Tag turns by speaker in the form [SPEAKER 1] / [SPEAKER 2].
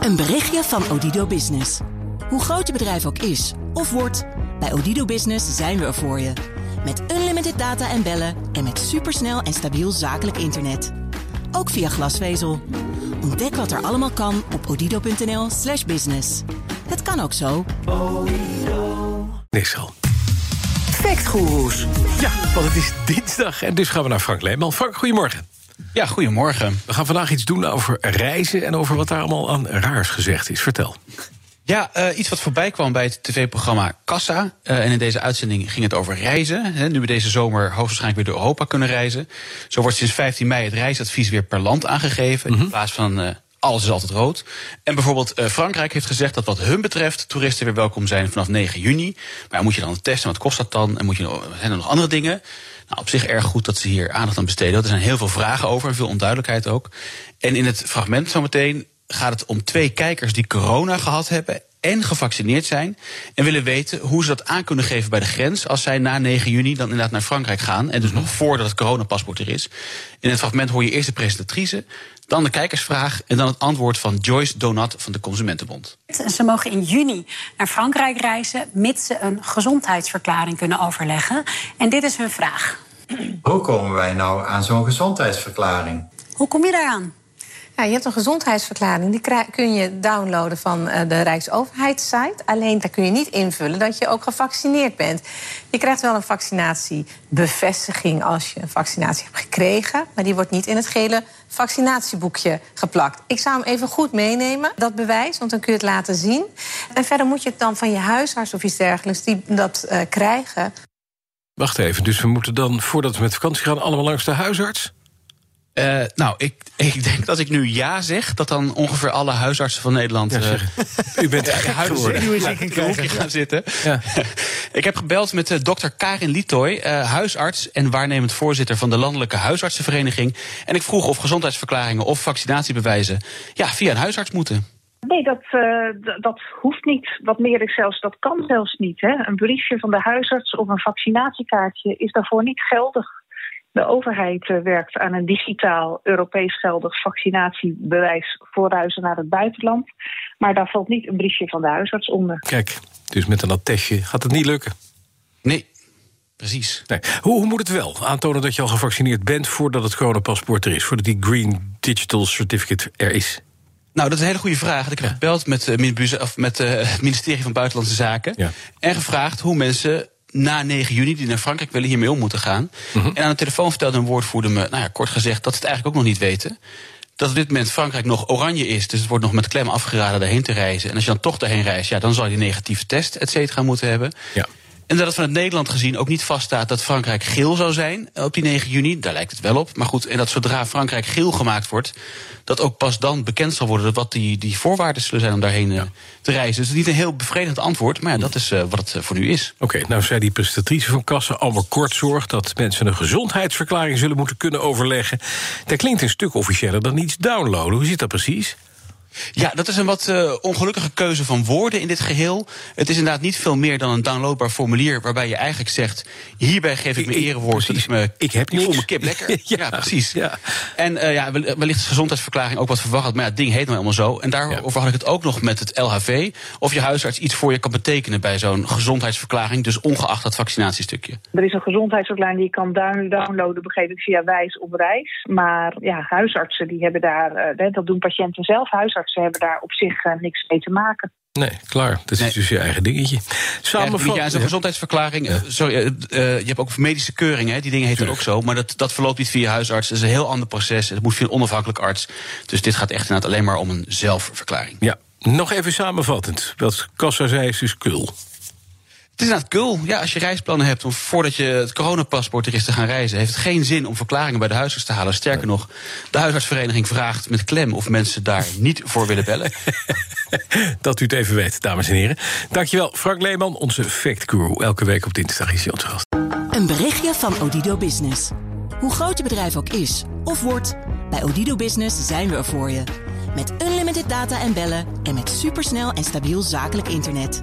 [SPEAKER 1] Een berichtje van Odido Business. Hoe groot je bedrijf ook is of wordt, bij Odido Business zijn we er voor je. Met unlimited data en bellen en met supersnel en stabiel zakelijk internet. Ook via glasvezel. Ontdek wat er allemaal kan op odido.nl/slash business. Het kan ook zo.
[SPEAKER 2] Niks al.
[SPEAKER 3] Factgoeroes.
[SPEAKER 2] Ja, want het is dinsdag en dus gaan we naar Frank Leeman. Frank, goedemorgen.
[SPEAKER 4] Ja, goedemorgen.
[SPEAKER 2] We gaan vandaag iets doen over reizen en over wat daar allemaal aan raars gezegd is. Vertel.
[SPEAKER 4] Ja, uh, iets wat voorbij kwam bij het tv-programma Kassa. Uh, en in deze uitzending ging het over reizen. Hè, nu we deze zomer hoogstwaarschijnlijk weer door Europa kunnen reizen. Zo wordt sinds 15 mei het reisadvies weer per land aangegeven. In plaats van uh, alles is altijd rood. En bijvoorbeeld Frankrijk heeft gezegd dat wat hun betreft toeristen weer welkom zijn vanaf 9 juni. Maar moet je dan testen, wat kost dat dan? En moet je, zijn er nog andere dingen? Nou, op zich erg goed dat ze hier aandacht aan besteden. Er zijn heel veel vragen over en veel onduidelijkheid ook. En in het fragment zometeen gaat het om twee kijkers die corona gehad hebben en gevaccineerd zijn. En willen weten hoe ze dat aan kunnen geven bij de grens. als zij na 9 juni dan inderdaad naar Frankrijk gaan. En dus nog voordat het coronapaspoort er is. In het fragment hoor je eerst de presentatrice. Dan de kijkersvraag en dan het antwoord van Joyce Donat van de Consumentenbond.
[SPEAKER 5] Ze mogen in juni naar Frankrijk reizen, mits ze een gezondheidsverklaring kunnen overleggen. En dit is hun vraag.
[SPEAKER 6] Hoe komen wij nou aan zo'n gezondheidsverklaring?
[SPEAKER 5] Hoe kom je daaraan?
[SPEAKER 7] Je hebt een gezondheidsverklaring. Die kun je downloaden van uh, de Rijksoverheidssite. Alleen daar kun je niet invullen dat je ook gevaccineerd bent. Je krijgt wel een vaccinatiebevestiging als je een vaccinatie hebt gekregen. Maar die wordt niet in het gele vaccinatieboekje geplakt. Ik zou hem even goed meenemen, dat bewijs, want dan kun je het laten zien. En verder moet je het dan van je huisarts of iets dergelijks die dat uh, krijgen.
[SPEAKER 2] Wacht even, dus we moeten dan, voordat we met vakantie gaan... allemaal langs de huisarts?
[SPEAKER 4] Uh, nou, ik, ik denk dat als ik nu ja zeg, dat dan ongeveer alle huisartsen van Nederland.
[SPEAKER 2] Ja, uh, u bent uh,
[SPEAKER 4] geworden. Nu is ik een gaan zitten. Ja. ik heb gebeld met uh, dokter Karin Litoy, huisarts en waarnemend voorzitter van de Landelijke Huisartsenvereniging. En ik vroeg of gezondheidsverklaringen of vaccinatiebewijzen ja, via een huisarts moeten.
[SPEAKER 8] Nee, dat, uh, dat hoeft niet. Wat meer is zelfs, dat kan zelfs niet. Hè. Een briefje van de huisarts of een vaccinatiekaartje is daarvoor niet geldig. De overheid uh, werkt aan een digitaal Europees geldig vaccinatiebewijs voor reizen naar het buitenland. Maar daar valt niet een briefje van de huisarts onder.
[SPEAKER 2] Kijk, dus met een attestje gaat het niet lukken.
[SPEAKER 4] Nee. Precies.
[SPEAKER 2] Nee. Hoe, hoe, moet het wel? Aantonen dat je al gevaccineerd bent voordat het coronapaspoort er is, voordat die Green Digital Certificate er is?
[SPEAKER 4] Nou, dat is een hele goede vraag. Ik heb ja. gebeld met, uh, met uh, het ministerie van Buitenlandse Zaken ja. en gevraagd hoe mensen na 9 juni die naar Frankrijk willen hiermee om moeten gaan. -hmm. En aan de telefoon vertelde een woordvoerder me, nou ja, kort gezegd, dat ze het eigenlijk ook nog niet weten. Dat op dit moment Frankrijk nog oranje is. Dus het wordt nog met klem afgeraden daarheen te reizen. En als je dan toch daarheen reist, ja, dan zal je die negatieve test, et cetera, moeten hebben. Ja. En dat het vanuit Nederland gezien ook niet vaststaat dat Frankrijk geel zou zijn op die 9 juni. Daar lijkt het wel op. Maar goed, en dat zodra Frankrijk geel gemaakt wordt, dat ook pas dan bekend zal worden wat die, die voorwaarden zullen zijn om daarheen ja. te reizen. Dus niet een heel bevredigend antwoord, maar ja, dat is uh, wat het voor nu is.
[SPEAKER 2] Oké, okay, nou zei die presentatrice van Kassa Amber Kortzorg dat mensen een gezondheidsverklaring zullen moeten kunnen overleggen. Dat klinkt een stuk officiëler dan iets downloaden. Hoe zit dat precies?
[SPEAKER 4] Ja, dat is een wat uh, ongelukkige keuze van woorden in dit geheel. Het is inderdaad niet veel meer dan een downloadbaar formulier... waarbij je eigenlijk zegt, hierbij geef ik, mijn erewoord.
[SPEAKER 2] Dat is me, ik heb niet
[SPEAKER 4] voel mijn kip lekker. ja, ja, precies. Ja. En uh, ja, wellicht is gezondheidsverklaring ook wat verwacht maar ja, het ding heet nou helemaal zo. En daarover ja. had ik het ook nog met het LHV... of je huisarts iets voor je kan betekenen bij zo'n gezondheidsverklaring... dus ongeacht dat vaccinatiestukje.
[SPEAKER 8] Er is een gezondheidsverklaring die je kan downloaden... begreep ik via Wijs op Reis. Maar ja, huisartsen die hebben daar... Uh, dat doen patiënten zelf, huisartsen ze hebben daar op zich uh, niks mee te maken.
[SPEAKER 2] Nee, klaar. Dat is nee. dus je eigen dingetje.
[SPEAKER 4] Samenvat... Ja, zo'n gezondheidsverklaring. Ja. Sorry, uh, je hebt ook medische keuringen, die dingen heten ook zo. Maar dat, dat verloopt niet via huisarts. Dat is een heel ander proces. Het moet via een onafhankelijk arts. Dus dit gaat echt inderdaad alleen maar om een zelfverklaring.
[SPEAKER 2] Ja, nog even samenvattend. Wat Kassa zei is dus kul.
[SPEAKER 4] Het is inderdaad cool. Ja, als je reisplannen hebt om voordat je het coronapaspoort er is te gaan reizen, heeft het geen zin om verklaringen bij de huisarts te halen. Sterker nog, de huisartsvereniging vraagt met klem of mensen daar niet voor willen bellen.
[SPEAKER 2] Dat u het even weet, dames en heren. Dankjewel, Frank Leeman, onze fact guru. Elke week op dinsdag is hij onze gast.
[SPEAKER 1] Een berichtje van Odido Business. Hoe groot je bedrijf ook is of wordt, bij Odido Business zijn we er voor je. Met unlimited data en bellen en met supersnel en stabiel zakelijk internet.